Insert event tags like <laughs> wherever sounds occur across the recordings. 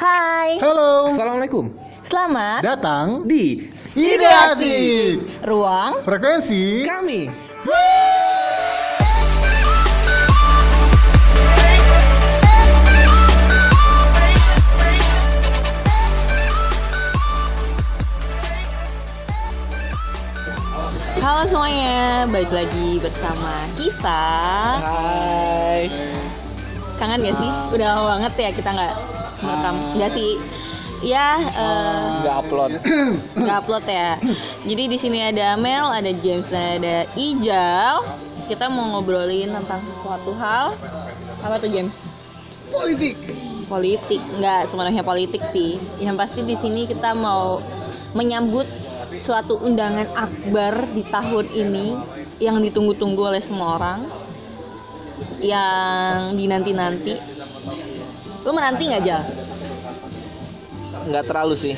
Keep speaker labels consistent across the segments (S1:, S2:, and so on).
S1: Hai,
S2: Halo,
S3: Assalamualaikum.
S1: selamat
S2: datang
S3: Di
S2: Ideasi
S1: Ruang
S2: Frekuensi
S3: kami.
S1: Halo semuanya, balik lagi bersama kita
S3: Hai.
S1: Kangen gak sih? Udah lama banget ya kita nggak merekam Nggak sih, ya eh,
S3: Nggak upload. <coughs>
S1: nggak upload ya. Jadi di sini ada Mel, ada James, dan ada Ijal. Kita mau ngobrolin tentang sesuatu hal. Apa tuh James?
S2: politik.
S1: politik. Nggak sebenarnya politik sih. Yang pasti di sini kita mau menyambut suatu undangan akbar di tahun ini yang ditunggu-tunggu oleh semua orang yang dinanti-nanti lu menanti nggak Jal?
S3: Nggak terlalu sih.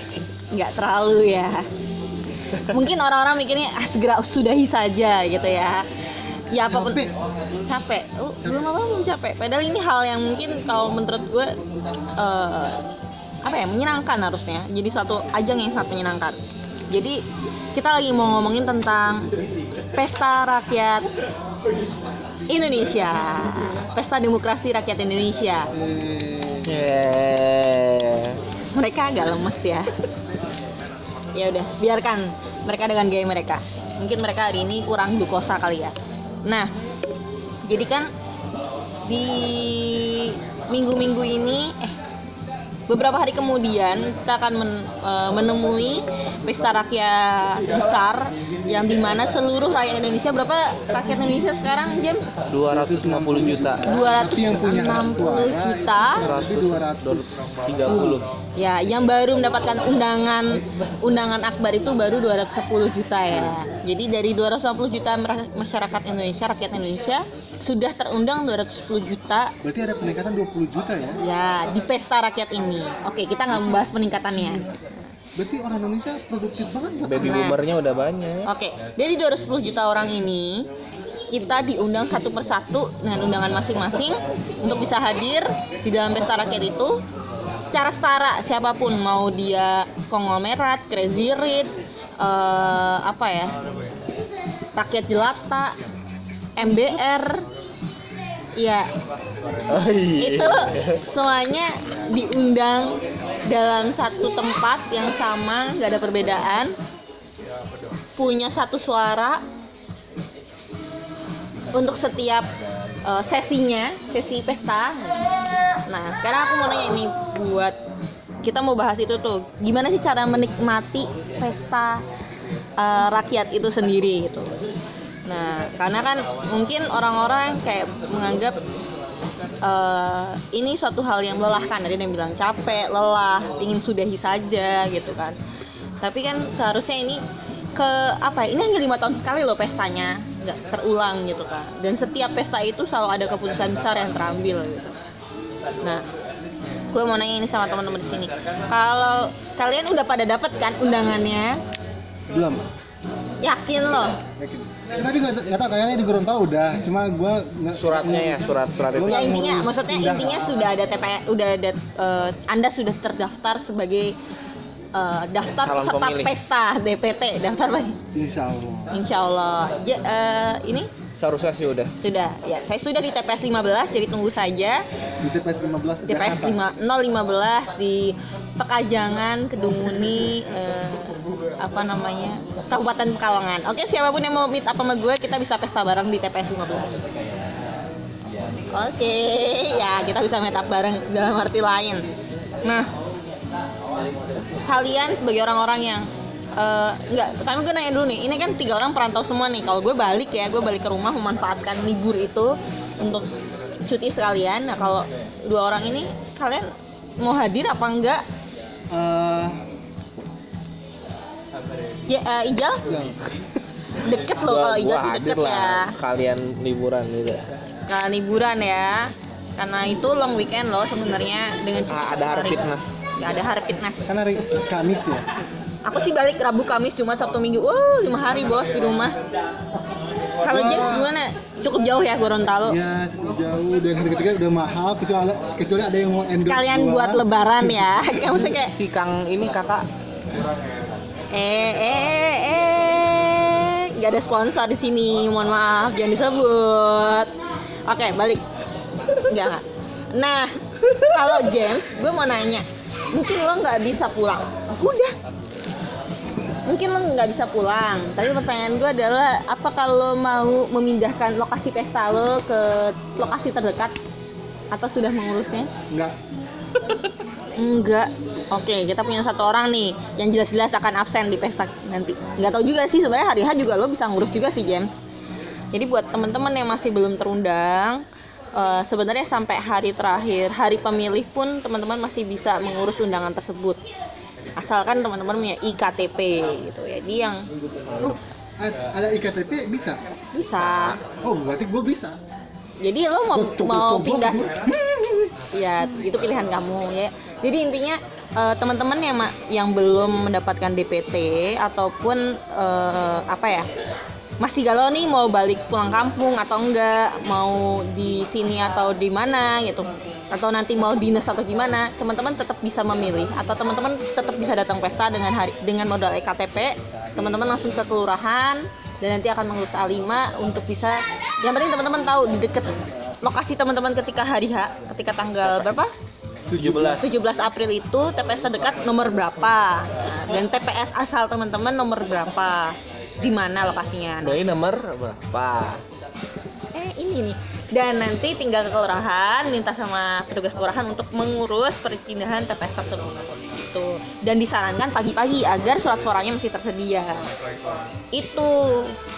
S1: nggak terlalu ya. Mungkin orang-orang mikirnya ah segera sudahi saja gitu ya. Ya apa pun.
S2: Capek.
S1: capek Oh, belum apa belum capek. Padahal ini hal yang mungkin kalau menurut gue eh, apa ya menyenangkan harusnya. Jadi suatu ajang yang sangat menyenangkan. Jadi kita lagi mau ngomongin tentang pesta rakyat Indonesia. Pesta demokrasi rakyat Indonesia Mereka agak lemes ya. Ya udah biarkan mereka dengan gaya mereka. Mungkin mereka hari ini kurang dukosa kali ya. Nah jadi kan di minggu-minggu ini eh beberapa hari kemudian kita akan men- eh, menemui pesta rakyat besar yang di mana seluruh rakyat Indonesia berapa rakyat Indonesia sekarang James
S3: 250 juta.
S2: Tapi yang punya hak
S1: 260
S2: suara
S1: juta
S2: lebih
S3: 230.
S1: Ya, yang baru mendapatkan undangan undangan akbar itu baru 210 juta ya. Jadi dari 250 juta masyarakat Indonesia, rakyat Indonesia sudah terundang 210 juta
S2: Berarti ada peningkatan 20 juta ya?
S1: ya di pesta rakyat ini. Oke, kita nggak membahas peningkatannya.
S2: Berarti orang Indonesia produktif banget buat
S3: Baby
S1: Nah.
S3: boomernya udah banyak.
S1: Oke, dari 210 juta orang ini kita diundang satu persatu dengan undangan masing-masing untuk bisa hadir di dalam pesta rakyat itu secara setara siapa pun mau dia konglomerat, crazy rich, eh, apa ya, rakyat jelata, MBR, ya
S3: Oh iya.
S1: itu semuanya diundang dalam satu tempat yang sama nggak ada perbedaan. Punya satu suara untuk setiap eh, sesinya sesi pesta. Nah sekarang aku mau nanya ini buat kita mau bahas itu tuh gimana sih cara menikmati pesta eh, rakyat itu sendiri gitu nah karena kan mungkin orang-orang kayak menganggap eh, ini suatu hal yang melelahkan. Ada yang bilang capek lelah ingin sudahi saja gitu kan. Tapi kan seharusnya ini ke apa ya, ini hanya lima tahun sekali loh pestanya nggak terulang gitu kan. Dan setiap pesta itu selalu ada keputusan besar yang terambil gitu. Nah gue mau nanya ini sama teman-teman di sini. Kalau kalian udah pada dapat kan undangannya?
S2: Belum.
S1: yakin loh?
S2: Yakin. Tapi nggak tahu kayaknya di Gorontalo udah. Cuma gua nggak.
S3: Suratnya ya, surat surat itu.
S1: Ya intinya
S2: ngurus
S1: maksudnya intinya sudah ada TPS udah ada eh, anda sudah terdaftar sebagai eh, daftar
S3: Calon
S1: peserta
S3: pemilih.
S1: pesta DPT daftar apa
S2: Insya Allah.
S1: Insya Allah Ja- eh, ini
S3: Seharusnya sih udah.
S1: sudah ya saya sudah di TPS 15 jadi tunggu saja
S2: Di TPS 15
S1: TPS
S2: Jakarta.
S1: 5 015 di Pekajangan Kedunguni eh, apa namanya Kabupaten Pekalongan oke siapa pun yang mau meet up sama gue kita bisa pesta bareng di TPS 15 Oke, ya kita bisa meet up bareng dalam arti lain. Nah, kalian sebagai orang-orang yang eh, enggak, pertama gue nanya dulu nih, ini kan tiga orang perantau semua nih. Kalau gue balik ya, gue balik ke rumah memanfaatkan libur itu untuk cuti sekalian. Nah, kalau dua orang ini kalian mau hadir apa enggak?
S2: Eh,
S1: Ya, eh, Ijal deket loh kalau Ijal sih deket
S3: lah,
S1: ya.
S3: Sekalian liburan gitu.
S1: Sekalian liburan ya. Karena itu long weekend loh sebenarnya dengan cuti
S3: Ah, ada hari
S1: hari.
S3: fitness.
S1: Ya, ada hari fitness.
S2: kan hari Kamis ya.
S1: Aku sih balik Rabu, Kamis, Jumat, Sabtu, Minggu. Wow, lima hari bos di rumah. Kalau. James gimana? Cukup jauh ya Gorontalo.
S2: Ya cukup jauh dan harga tiket udah mahal kecuali kecuali ada yang mau endorse
S1: Sekalian
S2: gua.
S1: buat lebaran ya. <laughs> Kayak maksudnya kayak
S3: Si Kang ini kakak
S1: eh eh eh nggak ada sponsor di sini. Mohon maaf, jangan disebut. Oke, balik. Enggak, enggak. Nah, kalau James, gue mau nanya, mungkin lo nggak bisa pulang. Udah. Mungkin lo nggak bisa pulang. Tapi pertanyaan gue adalah, apa kalau mau memindahkan lokasi pesta lo ke lokasi terdekat? Atau sudah mengurusnya?
S2: Enggak. <laughs>
S1: Enggak. Oke, kita punya satu orang nih yang jelas-jelas akan absen di pesta nanti. Nggak tahu juga sih sebenarnya hari H juga lo bisa ngurus juga sih James. Jadi buat teman-teman yang masih belum terundang, eh, sebenarnya sampai hari terakhir, hari pemilih pun teman-teman masih bisa mengurus undangan tersebut. Asalkan teman-teman punya IKTP gitu. Jadi yang
S2: Oh, ada IKTP bisa.
S1: bisa.
S2: Oh, berarti gue bisa.
S1: Jadi lo mau mau pindah ya itu pilihan kamu ya. Jadi intinya eh, teman-teman yang yang belum mendapatkan DPT ataupun eh, apa ya masih galau nih mau balik pulang kampung atau enggak mau di sini atau di mana gitu atau nanti mau dinas atau gimana teman-teman tetap bisa memilih atau teman-teman tetap bisa datang pesta dengan hari dengan modal EKTP teman-teman langsung ke kelurahan dan nanti akan mengurus A5 untuk bisa yang penting teman-teman tahu di deket lokasi teman-teman ketika hari H ketika tanggal berapa?
S3: 17
S1: 17 April itu TPS terdekat nomor berapa? Nah, dan TPS asal teman-teman nomor berapa? Di mana lokasinya? Nah,
S3: Dari nomor berapa?
S1: eh ini nih. Dan nanti tinggal ke kelurahan minta sama petugas kelurahan untuk mengurus perpindahan TPS tersebut itu dan disarankan pagi-pagi agar surat suaranya masih tersedia. Itu.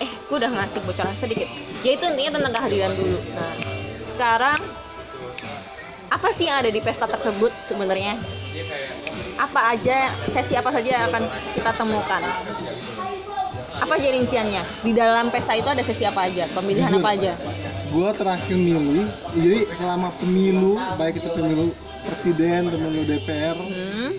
S1: Eh gue udah ngasih bocoran sedikit. Ya itu intinya tentang kehadiran dulu. Nah sekarang apa sih yang ada di pesta tersebut sebenarnya? Apa aja sesi apa saja yang akan kita temukan? Apa aja rinciannya? Di dalam pesta itu ada sesi apa aja? Pemilihan
S2: Jujur.
S1: apa aja?
S2: Gue terakhir milih, jadi selama pemilu, baik itu pemilu presiden, pemilu DPR,
S1: hmm,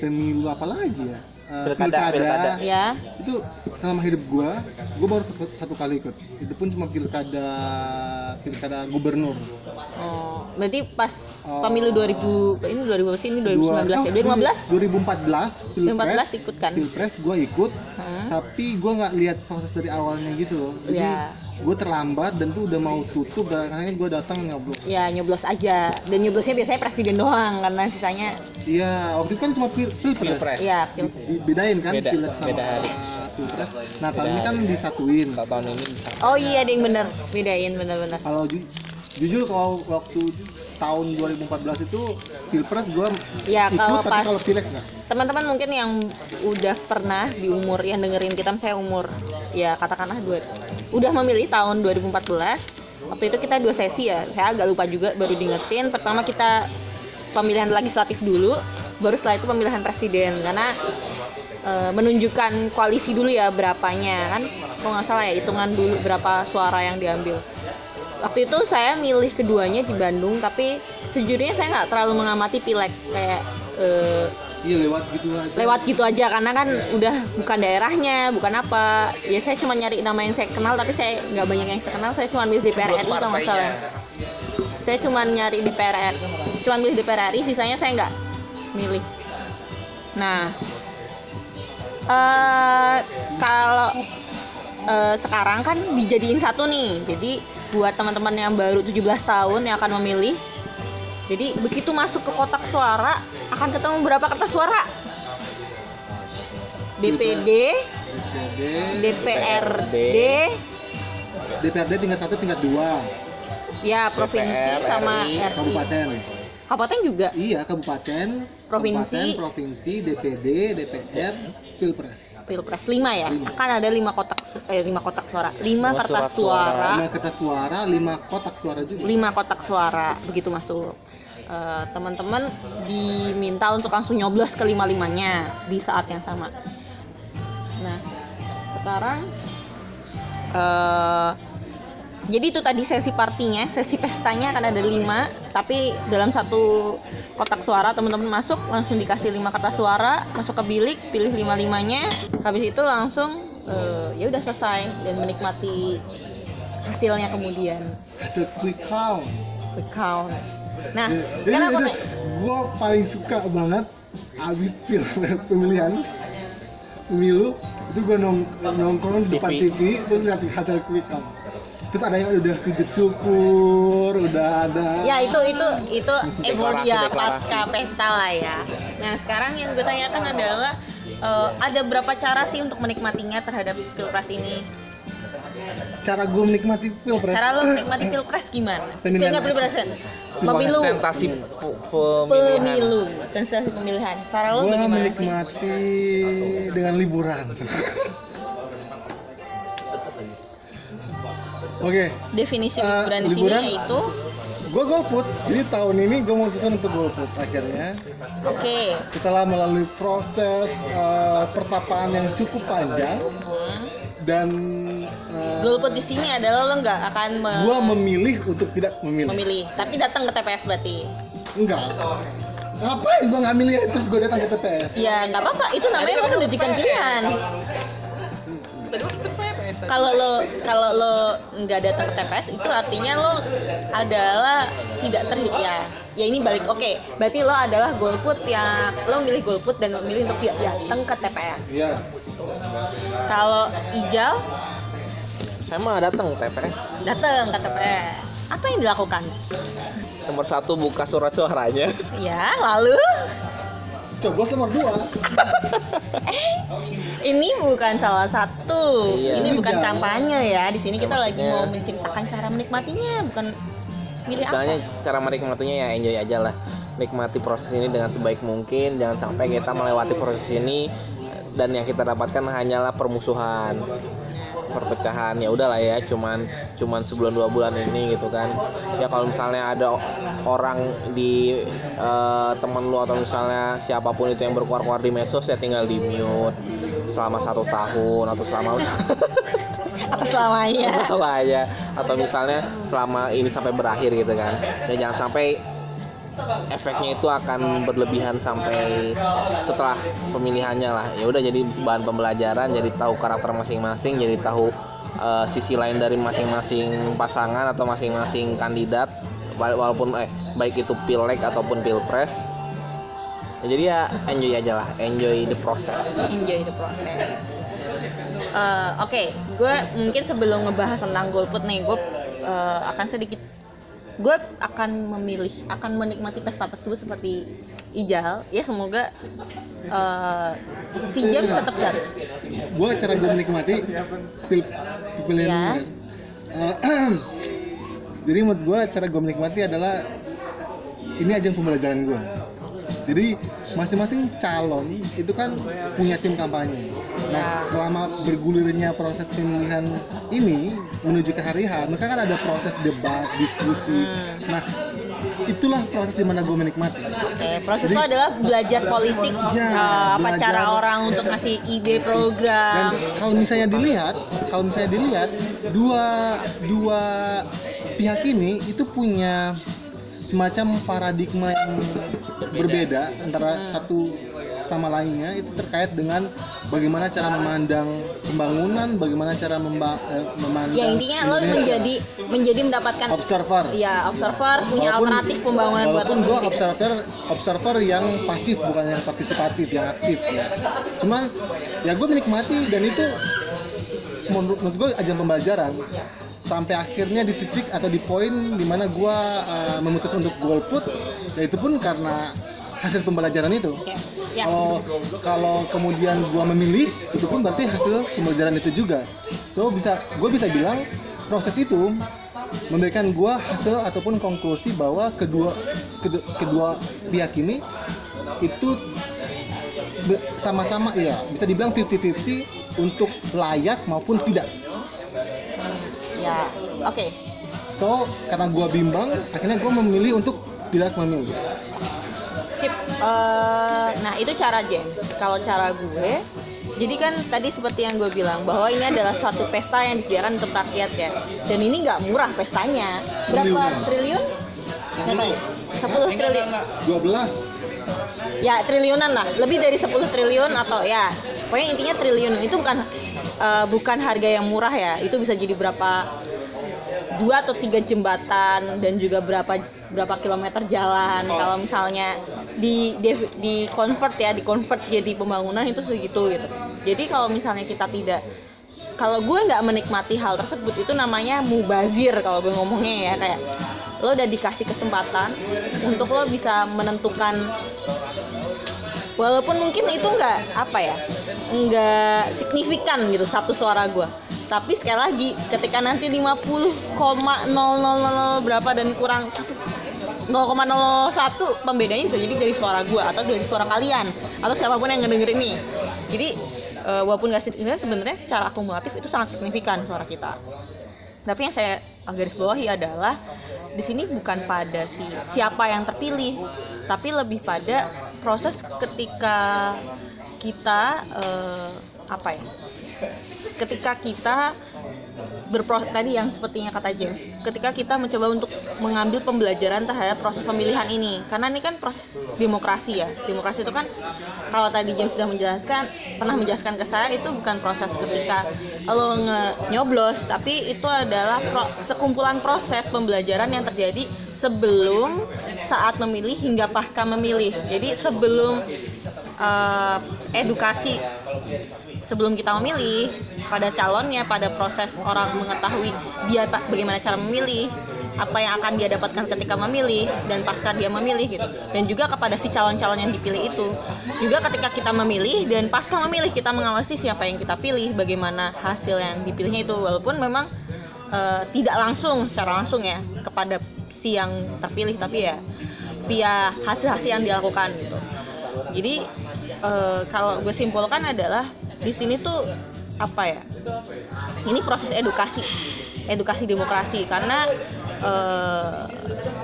S2: pemilu apa lagi ya? Eh,
S3: Pilkada, pilkada.
S1: ya.
S2: Itu selama hidup gua gua baru satu, satu kali ikut. Itu pun cuma pilkada pilkada gubernur.
S1: Oh berarti pas
S2: Oh.
S1: pemilu 2000 ini 2000 sih? Ini 2019
S2: Dua-
S1: ya?
S2: oh,
S1: 2015
S2: 2014 pilpres.
S1: 2014 ikut kan
S2: pilpres gua ikut.
S1: Hmm.
S2: tapi gua nggak lihat proses dari awalnya gitu loh. Jadi
S1: Ya.
S2: gua terlambat dan tuh udah mau tutup dan akhirnya gua datang nyoblos.
S1: Ya nyoblos aja. Dan nyoblosnya biasanya presiden doang karena sisanya
S2: iya waktu itu kan cuma pil pilpres.
S3: Pilpres.
S1: ya pil-
S2: Di- bedain kan
S3: Beda,
S2: pilek sama
S3: beda hari.
S2: pilpres. Nah tahun ini kan disatuin.
S3: Tahun ini
S1: oh iya ada yang bener. Bedain bener-bener.
S2: Kalau ju- jujur kalau waktu tahun 2014 itu pilpres gua
S1: Ya,
S2: ikut
S1: kalau
S2: tapi
S1: pas-
S2: kalau pilek
S1: teman-teman mungkin yang udah pernah di umur yang dengerin kita saya umur ya katakanlah dua udah memilih tahun 2014 waktu itu kita dua sesi ya. Saya agak lupa juga baru diingetin. Pertama kita pemilihan legislatif dulu baru setelah itu pemilihan presiden. Karena e, menunjukkan koalisi dulu ya berapanya kan? Kalau nggak salah ya hitungan dulu berapa suara yang diambil waktu itu saya milih keduanya di Bandung tapi sejujurnya saya nggak terlalu mengamati pileg. Kayak eh,
S2: iya lewat gitu aja.
S1: lewat gitu aja karena kan udah bukan daerahnya bukan apa. Ya saya cuma nyari nama yang saya kenal tapi saya nggak banyak yang saya kenal. Saya cuma milih DPR RI kalau nggak salah. Saya cuma nyari DPR RI cuma milih DPR RI sisanya saya nggak milih. Nah eh kalau eh, sekarang kan dijadiin satu nih. Jadi buat teman-teman yang baru 17 tahun yang akan memilih. Jadi begitu masuk ke kotak suara akan ketemu berapa kertas suara? DPD,
S2: DPD
S1: DPRD,
S2: DPRD tingkat satu tingkat dua.
S1: Ya provinsi
S3: DPR,
S1: sama
S3: RI,
S1: RI.
S2: kabupaten
S1: Kabupaten juga.
S2: iya kabupaten
S1: Provinsi.
S2: kabupaten, provinsi DPD DPR pilpres
S1: Pilpres 5 ya.
S2: Lima.
S1: Akan ada lima kotak eh lima kotak suara, lima
S3: Lima
S1: kertas suara,
S3: suara.
S2: lima kertas suara lima kotak suara juga
S1: lima kotak suara begitu masuk. Eh, teman-teman diminta untuk langsung nyoblos ke lima limanya di saat yang sama. Nah, sekarang eh jadi itu tadi sesi partinya, sesi pestanya akan ada lima, tapi dalam satu kotak suara teman-teman masuk langsung dikasih lima kertas suara, masuk ke bilik, pilih lima limanya, habis itu langsung eh, ya udah selesai dan menikmati hasilnya kemudian.
S2: Quick count.
S1: Quick count. Nah
S2: jadi
S1: sekarang aku
S2: gue paling suka banget abis pil- <laughs> pemilihan pemilu itu gue nong nongkrong di depan
S3: TV.
S2: Terus lihat hasil quick count terus ada yang udah sujud syukur udah ada
S1: Ya itu itu itu euforia pasca pesta lah ya. Nah sekarang yang gue tanyakan adalah eh, ada berapa cara sih untuk menikmatinya terhadap pilpres ini?
S2: Cara gue menikmati pilpres
S1: Cara lo menikmati pilpres gimana? <laughs>
S2: Pemilihan.
S1: Enggak pilpres, pemilu,
S3: pemilihan.
S1: pemilu, konsentrasi pemilihan. Cara lo
S2: gue
S1: sih?
S2: menikmati dengan liburan <laughs> oke
S1: Definisi
S2: Eh,
S1: liburan di sini
S2: liburan?
S1: yaitu,
S2: gue golput jadi tahun ini gue memutuskan untuk golput akhirnya
S1: oke,
S2: setelah melalui proses eh, pertapaan yang cukup panjang
S1: hmm,
S2: dan uh,
S1: golput di sini adalah lo nggak akan me-
S2: gue memilih untuk tidak memilih.
S1: memilih, tapi datang ke TPS berarti.
S2: Enggak. Ngapain gue nggak milih terus gue datang ke TPS?
S1: Ya nggak apa-apa, itu namanya lo menunjukkan pilihan. Kalau lo kalau lo nggak datang ke TPS itu artinya lo adalah tidak terlihat ya. Ya ini balik oke. Berarti lo adalah golput yang lo milih golput dan memilih untuk tidak datang ke TPS.
S2: Iya.
S1: Kalau Ijal
S3: Saya mah datang TPS.
S1: datang ke TPS. Apa yang dilakukan?
S3: Nomor satu buka surat suaranya.
S1: Ya lalu
S2: Coblos nomor dua. <laughs>
S1: ini bukan salah satu.
S3: Iya.
S1: Ini bukan
S2: Ijal.
S1: kampanye ya. Di sini
S3: Ya,
S1: kita lagi
S3: maksudnya-
S1: mau menceritakan cara menikmatinya, bukan milih apa.
S3: cara menikmatinya ya enjoy aja lah. Nikmati proses ini dengan sebaik mungkin. Jangan sampai kita melewati proses ini dan yang kita dapatkan hanyalah permusuhan perpecahan. Ya udahlah ya cuman cuman sebulan dua bulan ini gitu kan. Ya kalau misalnya ada orang di eh, teman lu atau misalnya siapa pun itu yang berkuar-kuar di medsos ya tinggal di mute selama satu tahun atau selama <laughs>
S1: Atas selamanya. <laughs>
S3: apa aja atau misalnya selama ini sampai berakhir gitu kan. Dan jangan sampai efeknya itu akan berlebihan sampai setelah pemilihannya lah. Ya udah jadi bahan pembelajaran jadi tahu karakter masing-masing jadi tahu eh, sisi lain dari masing-masing pasangan atau masing-masing kandidat Wa- walaupun eh baik itu pilek ataupun pilpres. Ya, jadi ya enjoy aja lah enjoy the process.
S1: Enjoy the process. Eh, Oke, gue mungkin sebelum ngebahas tentang golput nih, gue eh, akan sedikit, gue akan memilih, akan menikmati pesta tersebut seperti Ijal. Ya semoga eh, si James tetap datang.
S2: Gue cara gue menikmati pil pilihan
S1: Ya.
S2: Eh, <clears throat> jadi menurut gue cara gue menikmati adalah ini ajang pembelajaran gue. Jadi masing-masing calon itu kan punya tim kampanye. Nah,
S1: Ya.
S2: selama bergulirnya proses pemilihan ini menuju ke hari H, maka kan ada proses debat, diskusi.
S1: Hmm.
S2: Nah, itulah proses di mana gue menikmati.
S1: Oke, proses
S2: Jadi-
S1: itu adalah belajar politik,
S2: Ya,
S1: eh, apa
S2: belajar.
S1: cara orang untuk ngasih ide
S2: Dan
S1: program.
S2: kalau misalnya dilihat, kalau misalnya dilihat dua dua pihak ini itu punya semacam paradigma yang berbeda antara
S1: Hmm.
S2: satu sama lainnya itu terkait dengan bagaimana cara memandang pembangunan, bagaimana cara memba- eh, memandang
S1: Ya intinya lo
S2: Indonesia.
S1: menjadi menjadi mendapatkan
S2: observer.
S1: ya observer punya
S2: Walaupun-
S1: alternatif pembangunan buat
S2: walaupun
S1: lo
S2: gue
S1: sendiri.
S2: observer observer yang pasif bukan yang partisipatif yang aktif cuman ya gue menikmati dan itu menurut, menurut gue ajang pembelajaran sampai akhirnya di titik atau di poin di mana gue uh, memutuskan untuk golput ya itu pun karena hasil pembelajaran itu.
S1: Ya.
S2: kalau kalau kemudian gua memilih itu pun berarti hasil pembelajaran itu juga so bisa gue bisa bilang proses itu memberikan gua hasil ataupun konklusi bahwa kedua kedua, kedua pihak ini itu sama-sama ya bisa dibilang 50-50 untuk layak maupun tidak
S1: Ya, oke.
S2: so karena gua bimbang akhirnya gua memilih untuk tidak memilih
S1: Sip. Eh, nah, itu cara James. Kalau cara gue, jadi kan tadi seperti yang gue bilang bahwa ini adalah suatu pesta yang disediakan untuk rakyat ya. Dan ini nggak murah pestanya. Berapa triliun? 10 triliun.
S2: 12
S1: Ya, triliunan lah. Lebih dari 10 triliun atau ya. Pokoknya intinya triliun. Itu bukan eh, bukan harga yang murah ya. Itu bisa jadi berapa dua atau tiga jembatan dan juga berapa berapa kilometer jalan. Kalau misalnya di di, di convert ya di convert jadi pembangunan itu segitu gitu. Jadi kalau misalnya kita tidak kalau gue nggak menikmati hal tersebut itu namanya mubazir kalau gue ngomongnya ya. Kayak lo udah dikasih kesempatan untuk lo bisa menentukan walaupun mungkin itu nggak apa ya nggak signifikan gitu satu suara gue. Tapi sekali lagi ketika nanti 50,000 berapa dan kurang satu 0,01 pembedanya bisa jadi dari suara gue atau dari suara kalian atau siapa pun yang ngedengerin nih. Jadi eh, walaupun nggak signifikan sebenarnya secara akumulatif itu sangat signifikan suara kita. Tapi yang saya garis bawahi adalah di sini bukan pada si siapa yang terpilih tapi lebih pada proses ketika kita eh, apa ya ketika kita berpro tadi yang sepertinya kata James ketika kita mencoba untuk mengambil pembelajaran terhadap proses pemilihan ini. Karena ini kan proses demokrasi ya. Demokrasi itu kan kalau tadi James sudah menjelaskan pernah menjelaskan ke saya itu bukan proses ketika lo nge- nyoblos tapi itu adalah pro- sekumpulan proses pembelajaran yang terjadi sebelum saat memilih hingga pasca memilih. Jadi sebelum eh, edukasi sebelum kita memilih pada calonnya pada proses orang mengetahui dia bagaimana cara memilih apa yang akan dia dapatkan ketika memilih dan pasca dia memilih gitu. Dan juga kepada si calon-calon yang dipilih itu. Juga ketika kita memilih dan pasca memilih kita mengawasi siapa yang kita pilih bagaimana hasil yang dipilihnya itu. Walaupun memang eh, tidak langsung secara langsung ya kepada si yang terpilih tapi ya via hasil-hasil yang dilakukan gitu. Jadi eh, kalau gue simpulkan adalah di sini tuh apa ya ini proses edukasi edukasi demokrasi. Karena eh,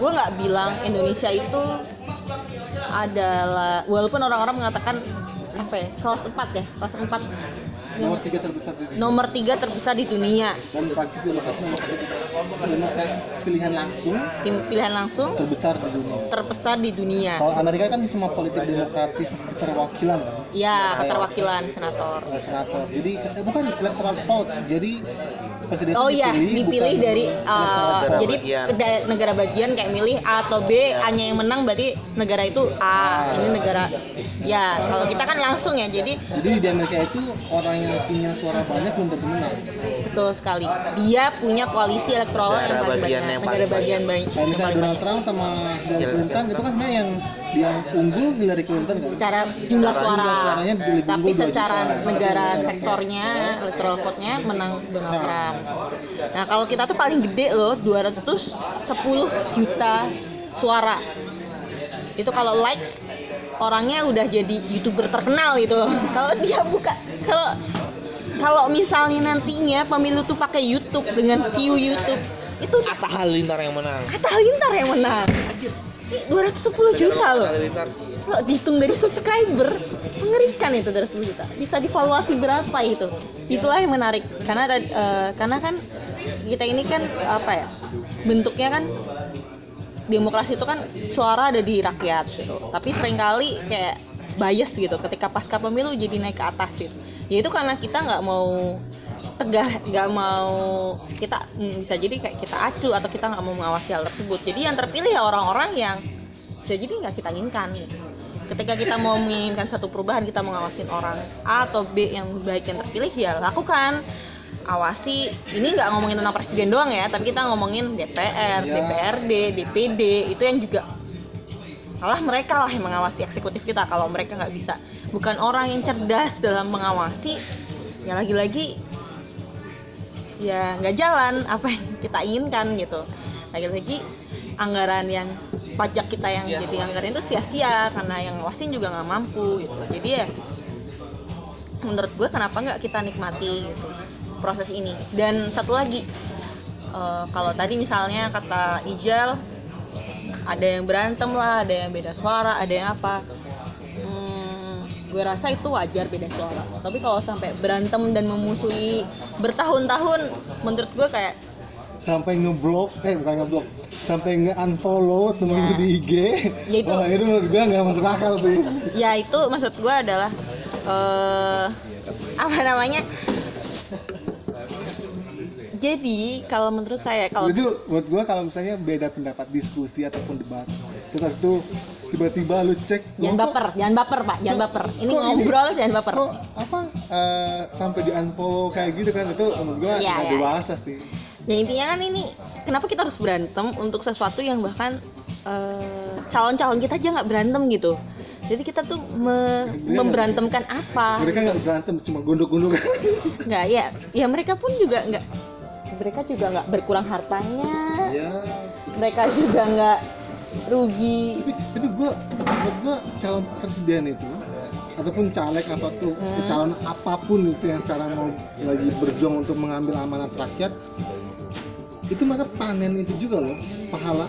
S1: gue nggak bilang Indonesia itu adalah walaupun orang-orang mengatakan apa ya kelas 4 ya kelas 4
S2: nomor tiga terbesar di dunia.
S1: Nomor tiga terbesar di dunia.
S2: Dan praktik demokrasi nomor satu demokrasi pilihan langsung.
S1: Tim pilihan langsung.
S2: Terbesar di dunia.
S1: Terbesar di dunia.
S2: Kalau Amerika kan cuma politik demokratis keterwakilan kan?
S1: Ya
S2: Kayak,
S1: keterwakilan senator.
S2: eh, senator. Jadi eh, bukan electoral vote. Jadi presiden
S1: Oh
S2: itu
S1: iya,
S2: dipilih,
S1: dari uh.
S3: Negara
S1: jadi
S3: bagian.
S1: negara bagian kayak milih A atau B, A-nya yang menang berarti negara itu A, ini negara ya. Kalau kita kan langsung ya, jadi
S2: jadi di Amerika itu orang yang punya suara banyak belum tentu menang
S1: betul sekali. Dia punya koalisi elektoral yang
S3: Negara
S1: paling
S3: bagian
S1: banyak,
S3: yang
S1: negara
S3: paling
S1: bagian
S3: banyak.
S1: yang
S2: misalnya Donald
S1: banyak.
S2: Trump sama Hillary Clinton itu kan sebenarnya yang yang unggul Hillary Clinton kan
S1: Secara jumlah
S3: Secara
S1: suara,
S2: jumlah suaranya lebih
S1: tapi
S2: unggul
S1: secara
S2: juta.
S1: negara sektornya, electoral vote-nya menang Donald
S2: Trump.
S1: Trump. Nah kalau kita tuh paling gede loh, 210 juta suara. Itu kalau likes orangnya udah jadi youtuber terkenal gitu. <laughs> Kalau dia buka, kalau kalau misalnya nantinya pemilu tuh pakai YouTube dengan view YouTube itu
S3: Atta Halilintar yang menang
S1: Atta Halilintar yang menang. Ini 210 juta loh. Kalau dihitung dari subscriber, mengerikan itu dari 10 juta. Bisa divaluasi berapa itu? Itulah yang menarik. Karena eh, karena kan kita ini kan apa ya? Bentuknya kan demokrasi itu kan suara ada di rakyat gitu. Tapi sering kali kayak bias gitu ketika pasca pemilu jadi naik ke atas gitu. Ya itu karena kita nggak mau tegah nggak mau kita hmm, bisa jadi kayak kita acu atau kita nggak mau mengawasi hal tersebut. Jadi yang terpilih ya orang-orang yang bisa jadi nggak kita inginkan. Gitu. ketika kita mau menginginkan satu perubahan kita mengawasin orang A atau B yang baik yang terpilih ya lakukan. Awasi. Ini nggak ngomongin tentang presiden doang ya tapi kita ngomongin DPR,
S2: Ya.
S1: DPRD, DPD itu yang juga malah mereka lah yang mengawasi eksekutif kita. Kalau mereka nggak bisa. Bukan orang yang cerdas dalam mengawasi ya lagi-lagi ya nggak jalan apa yang kita inginkan gitu. Lagi-lagi anggaran yang pajak kita yang
S3: Sia-sia.
S1: jadi anggaran itu sia-sia karena yang ngawasin juga nggak mampu gitu. Jadi ya menurut gue kenapa nggak kita nikmati gitu proses ini. Dan satu lagi eh, kalau tadi misalnya kata Ijal ada yang berantem lah ada yang beda suara ada yang apa gue rasa itu wajar beda suara. Tapi kalau sampai berantem dan memusuhi bertahun-tahun menurut gue kayak
S2: sampai ngeblok eh bukan ngeblok sampai nge-unfollow temen gue di IG
S1: Ya itu-
S2: wah itu menurut gue nggak masuk akal sih.
S1: Ya itu maksud gue adalah eh apa namanya jadi kalau menurut saya kalau
S2: itu buat gua kalau misalnya beda pendapat diskusi ataupun debat. Terus itu tiba-tiba lu cek
S1: jangan
S2: "Loh, kok-
S1: baper jangan baper pak jangan baper. ini ngobrol jangan baper.
S2: Kok apa eh, sampai di unfollow kayak gitu kan? Itu menurut gua
S1: Iya,
S2: nggak
S1: iya.
S2: dewasa sih.
S1: Ya intinya kan ini kenapa kita harus berantem untuk sesuatu yang bahkan eh, calon-calon kita aja nggak berantem gitu? Jadi kita tuh me-
S2: Dia
S1: memberantemkan apa?
S2: Mereka nggak berantem cuma gondok-gondok
S1: nggak ya ya mereka pun juga nggak mereka juga nggak berkurang hartanya.
S2: Ya
S1: mereka juga nggak rugi.
S2: Tapi tapi gua menurut gua calon presiden itu ataupun caleg apa tuh
S1: Hmm.
S2: calon apa pun itu yang sekarang mau lagi berjuang untuk mengambil amanat rakyat itu mereka panen itu juga loh pahala.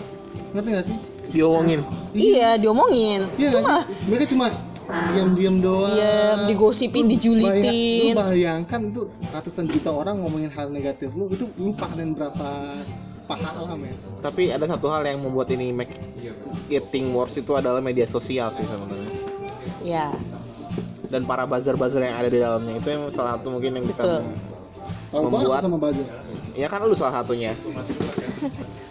S2: Ngerti gak sih?
S3: Diomongin.
S1: Iya. Diomongin.
S2: Iya nggak
S1: malah
S2: sih mereka cuma diam-diam doang.
S1: Iya, digosipin,
S2: Lu
S1: dijulitin.
S2: bayang- lu bayangkan itu ratusan juta orang ngomongin hal negatif lu itu lu panen berapa pahala men.
S3: Tapi ada satu hal yang membuat ini make getting worse itu adalah media sosial sih sebenarnya.
S1: Ya
S3: dan para buzzer-buzzer yang ada di dalamnya itu yang salah satu mungkin yang bisa
S1: Betul.
S3: Membuat-
S2: sama buzzer.
S3: Ya kan lu salah satunya <laughs>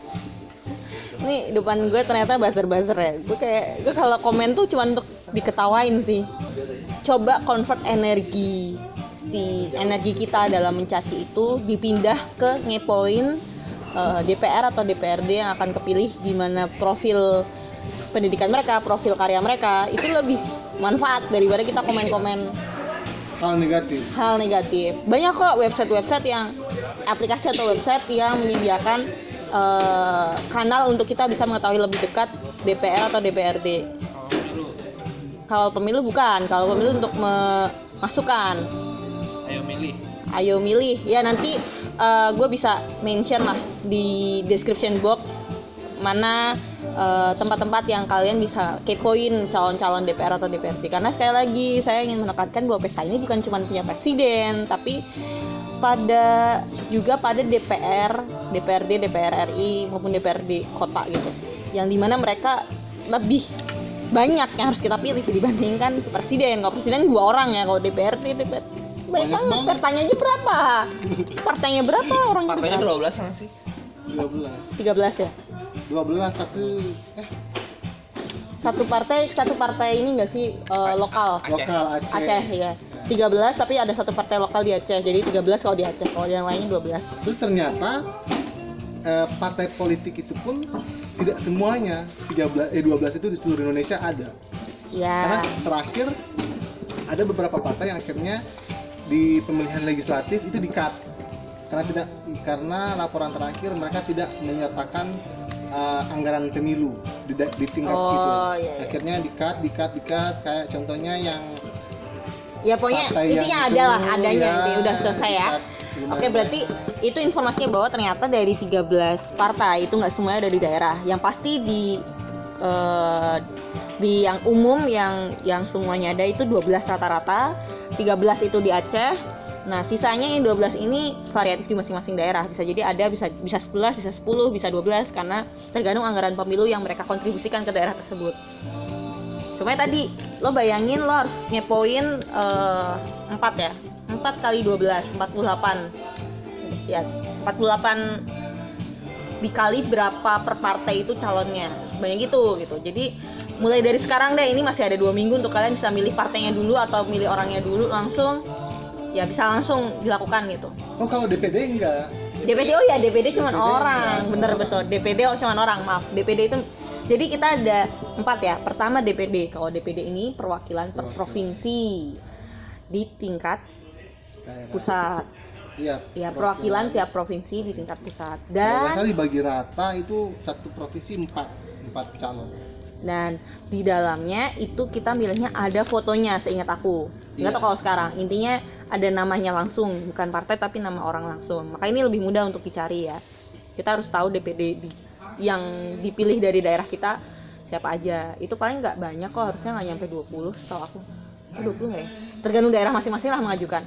S1: ini depan gue ternyata buzzer-buzzer ya. Gue kayak gue kalau komen tuh cuma untuk diketawain sih. Coba convert energi si energi kita dalam mencaci itu dipindah ke ngepoin eh, DPR atau DPRD yang akan kepilih gimana profil pendidikan mereka, profil karya mereka. Itu lebih manfaat daripada kita komen-komen
S2: hal negatif.
S1: hal negatif. Banyak kok website-website yang aplikasi atau website yang menyediakan eh, kanal untuk kita bisa mengetahui lebih dekat DPR atau DPRD. Kalau pemilu bukan, kalau pemilu untuk memasukkan.
S3: ayo milih
S1: Ayo milih. Ya nanti gue bisa mention lah di description box mana eh, tempat-tempat yang kalian bisa kepoin calon-calon DPR atau DPRD karena sekali lagi saya ingin menekankan bahwa pesta ini bukan cuma punya presiden tapi pada juga pada DPR, DPRD, DPR RI maupun DPRD kota gitu. Yang di mana mereka lebih banyak yang harus kita pilih dibandingkan si presiden. Kalau presiden dua orang ya kalau DPRD DPR banyak banget. partainya aja berapa? Partainya berapa orang
S3: partainya 12 kan sih?
S2: 12
S1: 13 ya?
S2: 12 satu eh.
S1: Satu partai satu partai ini enggak sih eh, lokal?
S2: Lokal Aceh,
S1: Aceh ya 13 tapi ada satu partai lokal di Aceh. Jadi 13 kalau di Aceh kalau yang lainnya 12
S2: terus ternyata eh, partai politik itu pun tidak semuanya 13 eh 12 itu di seluruh Indonesia ada. Karena
S1: ya
S2: terakhir ada beberapa partai yang akhirnya di pemilihan legislatif itu di-cut. Karena tidak karena laporan terakhir mereka tidak menyertakan eh, anggaran pemilu di, di tingkat
S1: Oh,
S2: gitu
S1: iya, iya.
S2: akhirnya di-cut di-cut di-cut. Kayak contohnya yang
S1: ya pokoknya intinya
S2: yang
S1: ada lah adanya
S2: ya,
S1: nanti udah selesai ya.
S2: Gimana?
S1: Oke berarti itu informasinya bahwa ternyata dari 13 partai itu nggak semuanya dari daerah. Yang pasti di eh, di yang umum yang yang semuanya ada itu 12 rata-rata, 13 itu di Aceh. Nah, sisanya yang 12 ini variatif di masing-masing daerah. Bisa jadi ada bisa bisa 11, bisa 10, bisa 12 karena tergantung anggaran pemilu yang mereka kontribusikan ke daerah tersebut. Cuma tadi lo bayangin lo harus ngepoin 4 ya. 4 kali 12, 48. Ya, 48 dikali berapa per partai itu calonnya. Sebanyak itu gitu. Jadi mulai dari sekarang deh ini masih ada dua minggu untuk kalian bisa milih partainya dulu atau milih orangnya dulu langsung ya bisa langsung dilakukan gitu.
S2: oh kalau DPD enggak
S1: DPD oh ya DPD cuma
S2: DPD
S1: orang,
S2: ya.
S1: bener betul. DPD oh cuma orang, maaf. DPD itu jadi kita ada empat ya. Pertama DPD. Kalau DPD ini perwakilan per provinsi di tingkat pusat.
S2: iya
S1: Ya perwakilan tiap provinsi di tingkat pusat.
S2: kalau
S1: Dan
S2: dibagi rata itu satu provinsi empat empat calon
S1: dan di dalamnya itu kita milihnya ada fotonya seingat aku. Nggak
S2: Iya.
S1: tahu kalau sekarang. Intinya ada namanya langsung, bukan partai tapi nama orang langsung. Maka ini lebih mudah untuk dicari ya. Kita harus tahu DPD di- yang dipilih dari daerah kita siapa aja. Itu paling nggak banyak kok, harusnya nggak nyampe 20 setahu aku. Eh, 20 nggak ya? Tergantung daerah masing-masing lah mengajukan.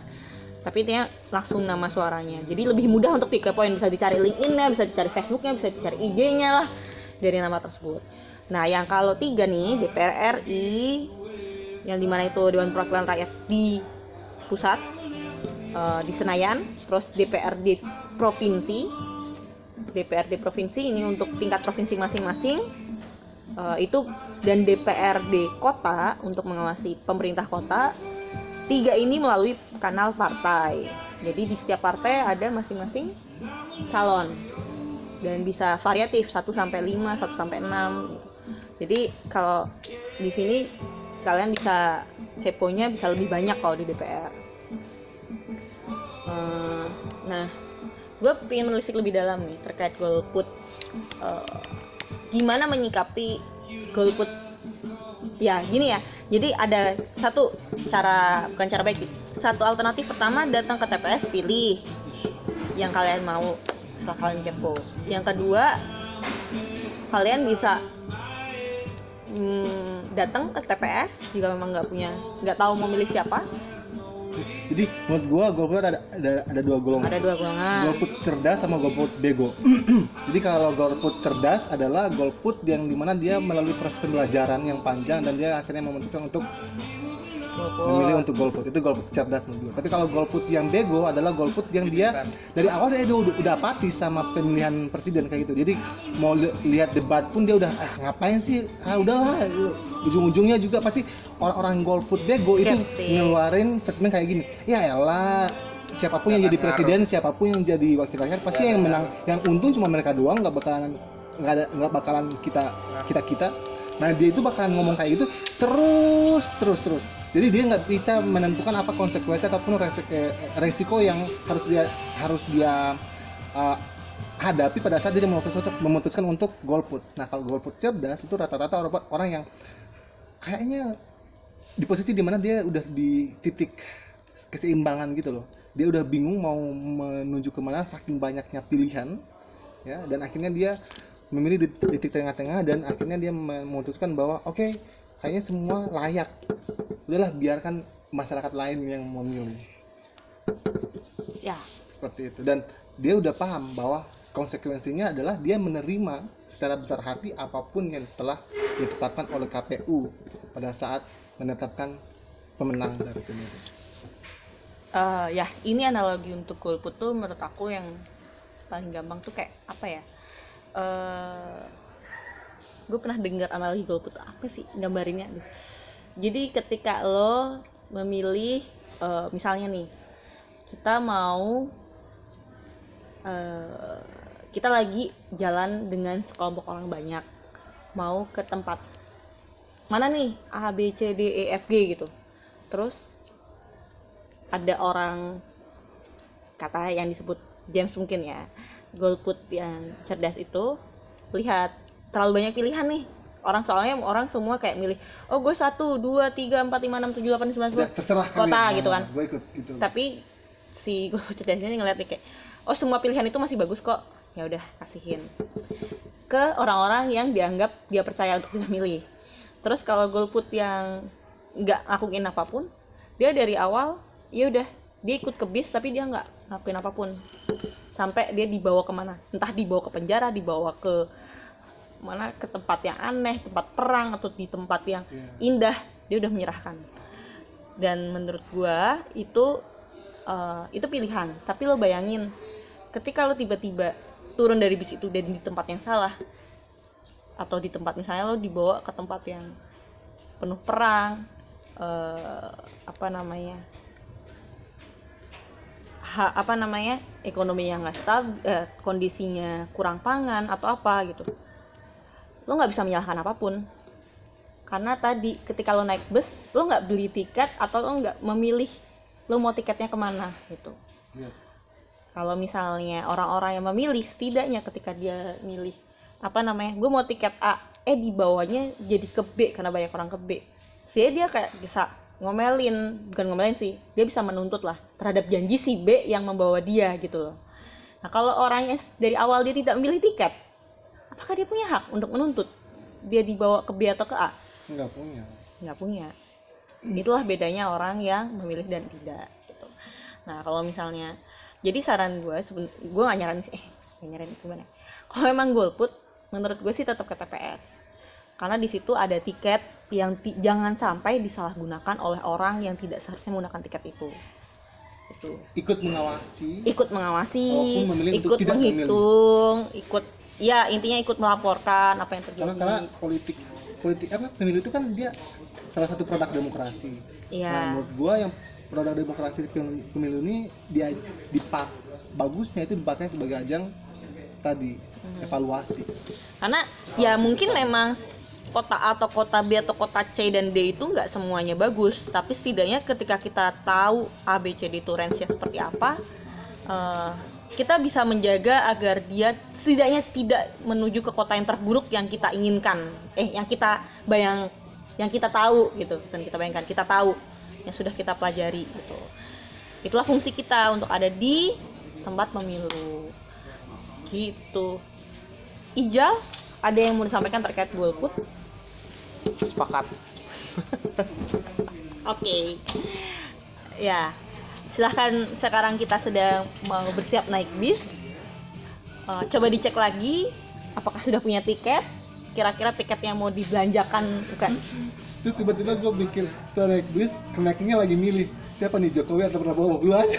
S1: Tapi intinya langsung nama suaranya. Jadi lebih mudah untuk dikepoin, bisa dicari LinkedIn-nya, bisa dicari Facebook-nya, bisa dicari IG-nya lah dari nama tersebut. Nah, yang kalau tiga nih DPR RI, yang di mana itu Dewan Perwakilan Rakyat di pusat eh, di Senayan terus DPRD provinsi DPRD provinsi ini untuk tingkat provinsi masing-masing eh, itu dan DPRD kota untuk mengawasi pemerintah kota tiga ini melalui kanal partai jadi di setiap partai ada masing-masing calon dan bisa variatif 1 sampai 5, 1 sampai 6. Jadi kalau di sini kalian bisa keponya bisa lebih banyak kalau di DPR. Eh, nah, gue pengen menelisik lebih dalam nih terkait golput. Eh, gimana menyikapi golput? Ya, gini ya. Jadi ada satu cara bukan cara baik. Satu alternatif pertama datang ke TPS pilih yang kalian mau setelah kalian kepo. Yang kedua, kalian bisa hmm, datang ke TPS jika memang nggak punya nggak tahu mau milih siapa.
S2: Jadi menurut gua golput ada ada, ada dua golongan.
S1: Ada dua golongan.
S2: golput cerdas sama golput bego. <clears throat> Jadi kalau golput cerdas adalah golput yang di mana dia melalui proses pembelajaran yang panjang dan dia akhirnya memutuskan untuk memilih untuk golput. Itu golput cerdas menurut. Tapi kalau golput yang bego adalah golput yang dia dari awal dia udah, udah apatis sama pemilihan presiden kayak gitu. Jadi mau li- lihat debat pun dia udah ah ngapain sih? Ah udahlah. Ujung-ujungnya juga pasti orang-orang golput bego itu ngeluarin statement kayak gini. Ya elah siapa pun yang jadi presiden, siapa pun yang jadi wakil rakyat pasti yang menang, yang untung cuma mereka doang, nggak bakalan nggak ada nggak bakalan kita kita kita. Nah dia itu bakalan ngomong kayak gitu terus terus terus. Jadi dia nggak bisa menentukan apa konsekuensi ataupun resiko, resiko yang harus dia harus dia uh, hadapi pada saat dia memutuskan, memutuskan untuk golput. Nah kalau golput cerdas itu rata-rata orang, yang kayaknya di posisi di mana dia udah di titik keseimbangan gitu loh dia udah bingung mau menuju ke mana saking banyaknya pilihan ya dan akhirnya dia memilih di titik tengah-tengah dan akhirnya dia memutuskan bahwa oke kayaknya semua layak udahlah biarkan masyarakat lain yang memilih
S1: Ya,
S2: seperti itu dan dia udah paham bahwa konsekuensinya adalah dia menerima secara besar hati apa pun yang telah ditetapkan oleh KPU pada saat menetapkan pemenang dari pemilu.
S1: eh, ya ini analogi untuk golput tuh menurut aku yang paling gampang tuh kayak apa ya? Eh, gue pernah dengar analogi golput apa sih gambarinnya? Aduh. Jadi ketika lo memilih, eh, misalnya nih, kita mau eh, kita lagi jalan dengan sekelompok orang banyak mau ke tempat mana nih A B C D E F G gitu terus ada orang kata yang disebut James mungkin ya golput yang cerdas itu lihat terlalu banyak pilihan nih orang soalnya orang semua kayak milih oh gue satu dua tiga empat lima enam tujuh delapan sembilan sepuluh Kota
S2: kalian.
S1: gitu kan.
S2: Gue ikut gitu.
S1: tapi si gue cerdas ini ngeliat nih kayak oh semua pilihan itu masih bagus kok ya udah kasihin ke orang-orang yang dianggap dia percaya untuk bisa milih terus kalau golput yang nggak ngakuin apa pun dia dari awal ya udah dia ikut ke bis tapi dia nggak ngakuin apa pun sampai dia dibawa ke mana entah dibawa ke penjara dibawa ke mana ke tempat yang aneh tempat perang atau di tempat yang
S2: Iya.
S1: indah dia udah menyerahkan. Dan menurut gua itu eh, itu pilihan. Tapi lo bayangin ketika lo tiba-tiba turun dari bis itu dan di tempat yang salah atau di tempat misalnya lo dibawa ke tempat yang penuh perang eh, apa namanya ha- apa namanya ekonomi yang nggak stabil eh, kondisinya kurang pangan atau apa gitu lo nggak bisa menyalahkan apa pun. Karena tadi ketika lo naik bus lo nggak beli tiket atau lo nggak memilih lo mau tiketnya ke mana gitu.
S2: Iya.
S1: kalau misalnya orang-orang yang memilih setidaknya ketika dia milih apa namanya gue mau tiket A eh di bawahnya jadi ke B karena banyak orang ke B. Sih dia kayak bisa ngomelin bukan ngomelin sih dia bisa menuntut lah terhadap janji si B yang membawa dia gitu loh. Nah kalau orangnya dari awal dia tidak memilih tiket apakah dia punya hak untuk menuntut? Dia dibawa ke B atau ke A?
S2: Enggak punya.
S1: nggak punya. Itulah bedanya orang yang memilih dan tidak gitu. nah kalau misalnya jadi saran gue gue gak nyaran sih eh nggak nyaran gimana? Kalau memang golput menurut gue sih tetap ke TPS karena di situ ada tiket yang ti- jangan sampai disalahgunakan oleh orang yang tidak seharusnya menggunakan tiket itu. Itu
S2: ikut mengawasi.
S1: Ikut mengawasi
S2: memilih
S1: ikut menghitung ikut ya intinya ikut melaporkan apa yang terjadi
S2: karena karena politik politik apa pemilu itu kan dia salah satu produk demokrasi Nah,
S1: Iya.
S2: menurut gua yang produk demokrasi pem- pemilu ini dia dipak bagusnya itu dipakai sebagai ajang tadi
S1: Mhm.
S2: evaluasi.
S1: karena ya mungkin memang kota A atau kota B atau kota C dan D itu nggak semuanya bagus tapi setidaknya ketika kita tahu A B C D itu range-nya seperti apa eh, kita bisa menjaga agar dia setidaknya tidak menuju ke kota yang terburuk yang kita inginkan. Eh yang kita bayang yang kita tahu gitu. Dan kita bayangkan kita tahu. Yang sudah kita pelajari gitu. Itulah fungsi kita untuk ada di tempat pemilu. Gitu. Ijal ada yang mau disampaikan terkait golput?
S3: Sepakat.
S1: Oke. Ya. Silahkan sekarang kita sedang mau bersiap naik bis. Eh, coba dicek lagi apakah sudah punya tiket. Kira-kira tiket yang mau dibelanjakan bukan?
S2: Terus tiba-tiba gua mikir, setelah naik bis, kenaiknya lagi milih siapa nih Jokowi atau Prabowo dua aja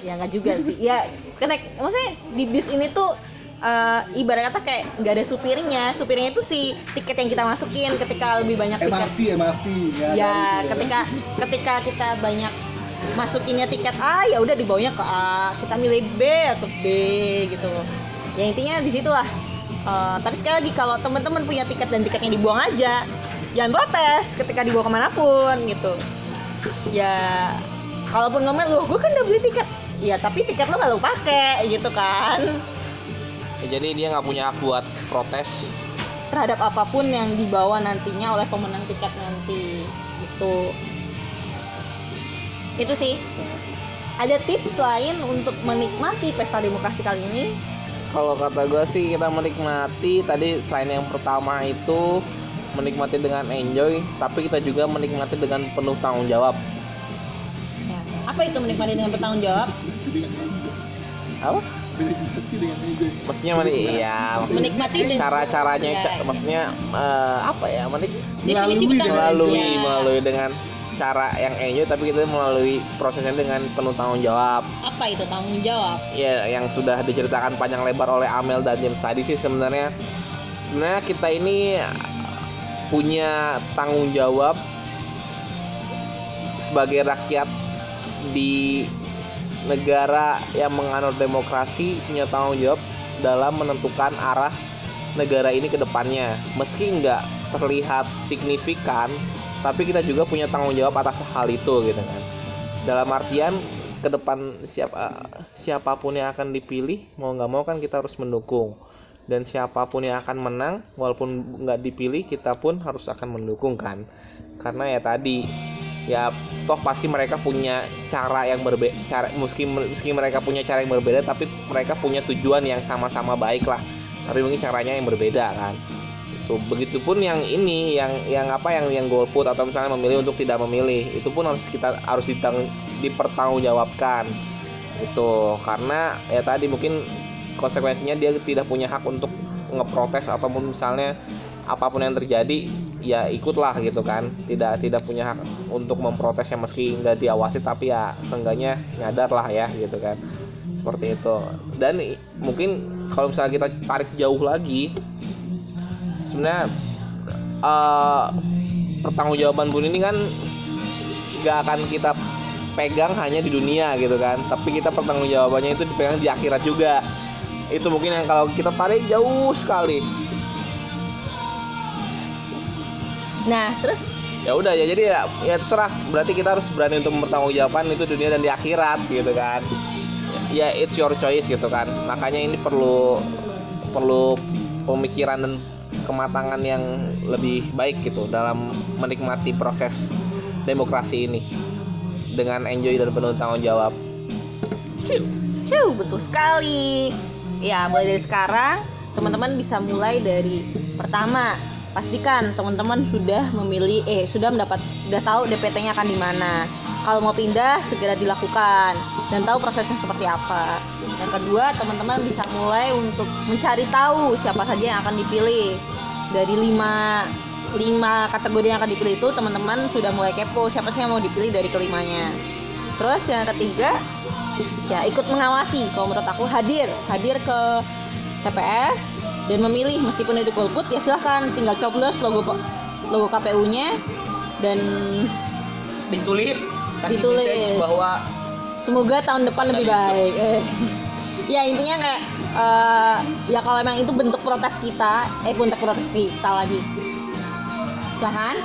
S1: Ya nggak juga sih. Ya kenaik maksudnya di bis ini tuh eh, ibarat kata kayak nggak ada supirnya. Supirnya itu si tiket yang kita masukin ketika lebih banyak tiket.
S2: MRT MRT ya.
S1: ya
S2: dari itu
S1: ketika ketika kita banyak masukinnya tiket A ya udah dibawanya ke A. Kita milih B atau B gitu ya intinya di situlah Eh, tapi sekali lagi kalau teman-teman punya tiket dan tiketnya dibuang aja jangan protes ketika dibawa ke mana pun gitu. Ya kalaupun ngomel loh gue kan udah beli tiket. Ya tapi tiket lo gak lo pakai gitu kan.
S3: Ya, jadi dia nggak punya hak buat protes.
S1: Terhadap apa pun yang dibawa nantinya oleh pemenang tiket nanti gitu itu sih ada tips lain untuk menikmati pesta demokrasi kali ini
S3: kalau kata gue sih kita menikmati tadi selain yang pertama itu menikmati dengan enjoy tapi kita juga menikmati dengan penuh tanggung jawab
S1: ya. apa itu menikmati dengan bertanggung jawab
S3: apa
S2: Menikmati dengan enjoy.
S3: maksudnya menik iya maksudnya
S1: menikmati dengan
S3: cara caranya
S1: Ya.
S3: maksudnya eh, apa ya menik
S2: Melalui
S3: melalui melalui dengan cara yang enjoy tapi kita melalui prosesnya dengan penuh tanggung jawab.
S1: Apa itu tanggung jawab?
S3: Ya yang sudah diceritakan panjang lebar oleh Amel dan James tadi sih sebenarnya. Sebenarnya kita ini punya tanggung jawab sebagai rakyat di negara yang menganut demokrasi punya tanggung jawab dalam menentukan arah negara ini ke depannya. Meski nggak terlihat signifikan tapi kita juga punya tanggung jawab atas hal itu gitu kan. Dalam artian ke depan siapa siapa pun yang akan dipilih mau nggak mau kan kita harus mendukung. Dan siapa pun yang akan menang walaupun nggak dipilih kita pun harus akan mendukung kan. Karena ya tadi ya toh pasti mereka punya cara yang berbeda cara meski meski mereka punya cara yang berbeda tapi mereka punya tujuan yang sama-sama baik lah. Tapi mungkin caranya yang berbeda kan itu begitupun yang ini yang yang apa yang yang golput atau misalnya memilih untuk tidak memilih itu pun harus kita harus ditang, dipertanggungjawabkan. Itu karena ya tadi mungkin konsekuensinya dia tidak punya hak untuk ngeprotes ataupun misalnya apa pun yang terjadi ya ikutlah gitu kan. Tidak tidak punya hak untuk memprotes ya meski nggak diawasi tapi ya seenggaknya nyadar lah ya gitu kan. Seperti itu. Dan mungkin kalau misalnya kita tarik jauh lagi sebenarnya eh pertanggungjawaban pun ini kan nggak akan kita pegang hanya di dunia gitu kan. Tapi kita pertanggungjawabannya itu dipegang di akhirat juga. Itu mungkin yang kalau kita tarik jauh sekali.
S1: Nah terus?
S3: Ya udah ya jadi ya, ya terserah. Berarti kita harus berani untuk mempertanggungjawabkan itu dunia dan di akhirat gitu kan. Ya it's your choice gitu kan. Makanya ini perlu perlu pemikiran dan kematangan yang lebih baik gitu dalam menikmati proses demokrasi ini dengan enjoy dan penuh tanggung jawab
S1: Ciu, betul sekali. Ya, mulai dari sekarang teman-teman bisa mulai dari pertama pastikan teman-teman sudah memilih eh sudah mendapat sudah tahu DPT-nya akan di mana. Kalau mau pindah segera dilakukan dan tahu prosesnya seperti apa. Yang kedua, teman-teman bisa mulai untuk mencari tahu siapa saja yang akan dipilih. dari lima lima kategori yang akan dipilih itu teman-teman sudah mulai kepo siapa sih yang mau dipilih dari kelimanya terus yang ketiga ya ikut mengawasi kalau menurut aku hadir hadir ke TPS dan memilih meskipun itu golput ya silahkan tinggal coblos logo logo KPU-nya dan
S3: Ditulis kasih
S1: Ditulis.
S3: bahwa
S1: semoga tahun depan lebih baik Eh. <laughs> ya intinya kayak eh, ya kalau emang itu bentuk protes kita eh bentuk protes kita lagi silahkan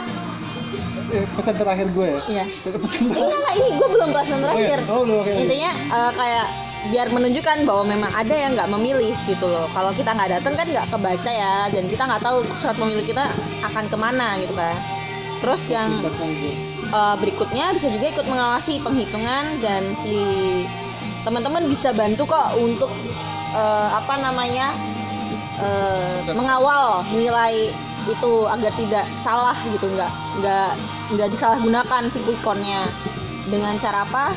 S2: Eh, pesan terakhir gue ya.
S1: iya
S2: Pesan
S1: Eh,
S2: terakhir.
S1: enggak enggak ini gue belum bahasan terakhir
S2: Oh, belum, oke, oke.
S1: intinya eh, kayak biar menunjukkan bahwa memang ada yang nggak memilih gitu loh kalau kita nggak datang kan nggak kebaca ya dan kita nggak tahu surat pemilih kita akan ke mana gitu kan terus yang eh, berikutnya bisa juga ikut mengawasi penghitungan dan si teman-teman bisa bantu kok untuk eh, apa namanya eh, mengawal nilai itu agar tidak salah gitu nggak nggak nggak disalahgunakan si quick count-nya dengan cara apa?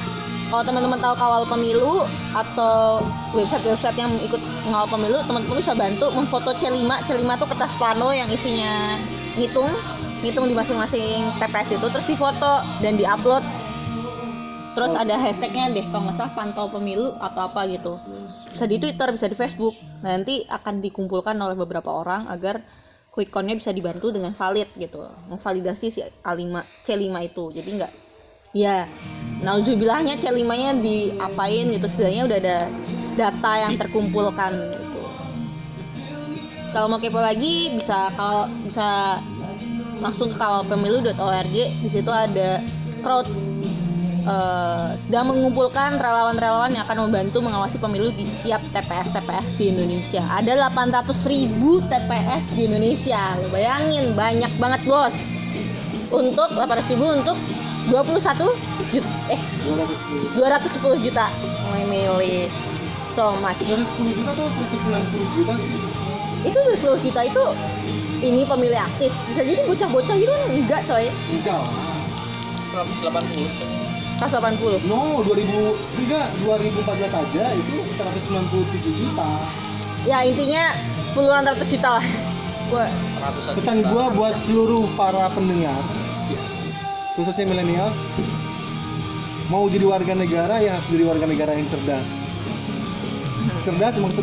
S1: Kalau teman-teman tahu kawal pemilu atau website-website yang ikut mengawal pemilu teman-teman bisa bantu memfoto C5 C5 itu kertas plano yang isinya ngitung ngitung di masing-masing TPS itu terus difoto dan diupload. Terus ada hashtagnya deh kalau nggak salah pantau pemilu atau apa gitu. Bisa di Twitter bisa di Facebook. Nanti akan dikumpulkan oleh beberapa orang agar quick count-nya bisa dibantu dengan valid gitu. Memvalidasi si A5 C5 itu. Jadi nggak ya naudzubilahnya C5 nya diapain gitu. Setidaknya udah ada data yang terkumpulkan gitu. Kalau mau kepo lagi bisa kalau bisa langsung ke kawalpemilu.org di situ ada crowd eh, sedang mengumpulkan relawan-relawan yang akan membantu mengawasi pemilu di setiap TPS-TPS di Indonesia. Ada 800 ribu TPS di Indonesia. Lo bayangin, banyak banget bos. Untuk 800 ribu untuk 21 juta, eh 210 juta memilih. So much.
S2: 210 juta tuh 190 juta sih.
S1: Itu 20 juta itu ini pemilih aktif. Bisa jadi bocah-bocah gitu kan enggak coy.
S2: Enggak lah.
S3: 180
S1: 180.
S2: No, 2000 enggak 2014 aja itu 197 juta.
S1: Ya intinya puluhan ratus juta lah. Gua
S3: ratusan
S2: Pesan
S3: juta.
S2: gua buat seluruh para pendengar khususnya milenials mau jadi warga negara ya harus jadi warga negara yang cerdas. Cerdas maksud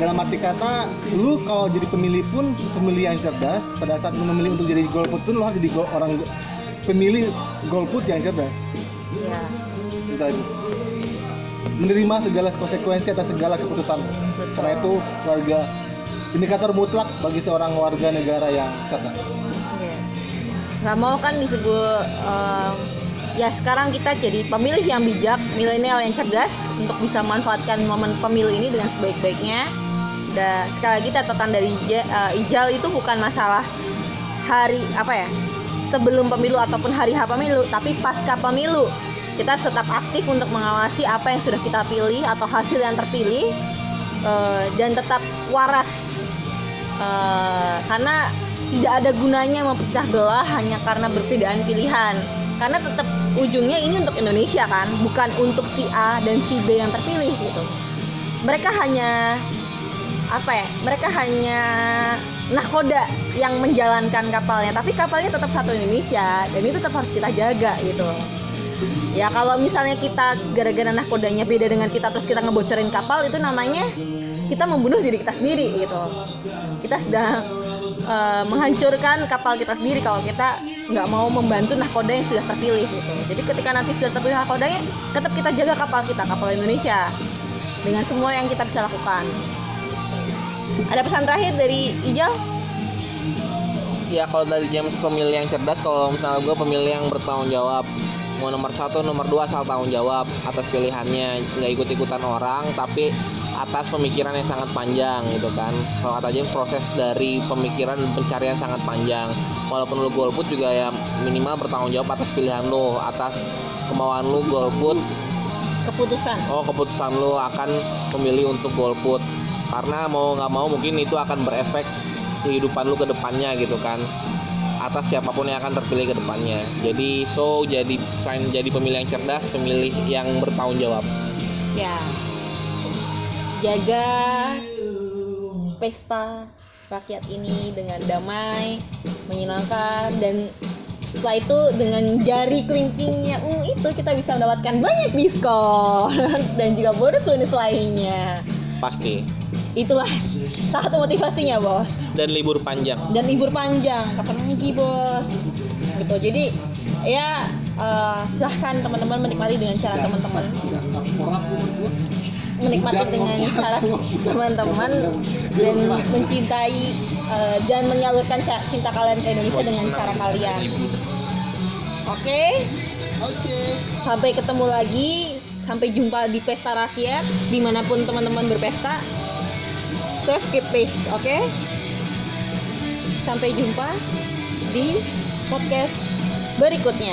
S2: dalam arti kata lu kalau jadi pemilih pun pemilih yang cerdas pada saat lu memilih untuk jadi golput pun lu harus jadi gol- orang pemilih golput yang cerdas.
S1: Ya
S2: itu aja. Menerima segala konsekuensi atas segala keputusan.
S1: Betul.
S2: karena itu warga indikator mutlak bagi seorang warga negara yang cerdas.
S1: Iya. nggak mau kan disebut em, ya sekarang kita jadi pemilih yang bijak milenial yang cerdas untuk bisa manfaatkan momen pemilu ini dengan sebaik-baiknya dan sekali lagi catatan dari Ija- eh, Ijal itu bukan masalah hari apa ya sebelum pemilu ataupun hari H pemilu tapi pasca pemilu. Kita tetap aktif untuk mengawasi apa yang sudah kita pilih atau hasil yang terpilih eh, dan tetap waras. Eh, karena tidak ada gunanya memecah belah hanya karena berbedaan pilihan. Karena tetap ujungnya ini untuk Indonesia kan bukan untuk si A dan si B yang terpilih gitu. Mereka hanya apa ya mereka hanya nahkoda yang menjalankan kapalnya tapi kapalnya tetap satu Indonesia dan itu tetap harus kita jaga gitu. Ya kalau misalnya kita gara-gara nahkodanya beda dengan kita terus kita ngebocorin kapal itu namanya kita membunuh diri kita sendiri gitu. Kita sedang eh, menghancurkan kapal kita sendiri kalau kita nggak mau membantu nahkoda yang sudah terpilih gitu. Jadi ketika nanti sudah terpilih nahkodanya tetap kita jaga kapal kita kapal Indonesia dengan semua yang kita bisa lakukan ada pesan terakhir dari Ijal?
S3: Ya kalau dari James pemilih yang cerdas, kalau misalnya gue pemilih yang bertanggung jawab. Mau nomor satu, nomor dua asal tanggung jawab. Atas pilihannya, nggak ikut-ikutan orang, tapi atas pemikiran yang sangat panjang gitu kan. Kalau kata James proses dari pemikiran dan pencarian sangat panjang. Walaupun lu golput juga ya minimal bertanggung jawab atas pilihan lu, atas kemauan lu golput.
S1: Keputusan.
S3: Oh keputusan lo akan memilih untuk golput karena mau nggak mau mungkin itu akan berefek kehidupan lu ke depannya gitu kan atas siapa pun yang akan terpilih ke depannya jadi so jadi selain jadi pemilih yang cerdas pemilih yang bertanggung jawab
S1: ya jaga pesta rakyat ini dengan damai, menyenangkan dan setelah itu dengan jari kelingkingnya uh, itu kita bisa mendapatkan banyak diskon <laughs> dan juga bonus-bonus lainnya.
S3: Pasti.
S1: Itulah <laughs> salah satu motivasinya, Bos.
S3: Dan libur panjang.
S1: Dan libur panjang, kapan lagi, Bos? Gitu. Jadi ya eh, silahkan teman-teman menikmati dengan cara teman-teman menikmati dengan cara teman-teman dan mencintai eh, dan menyalurkan cinta kalian ke Indonesia dengan cara kalian. Oke,
S2: Oke.
S1: sampai ketemu lagi, sampai jumpa di pesta rakyat di mana pun teman-teman berpesta. Safe keep peace, oke? Sampai jumpa di podcast berikutnya.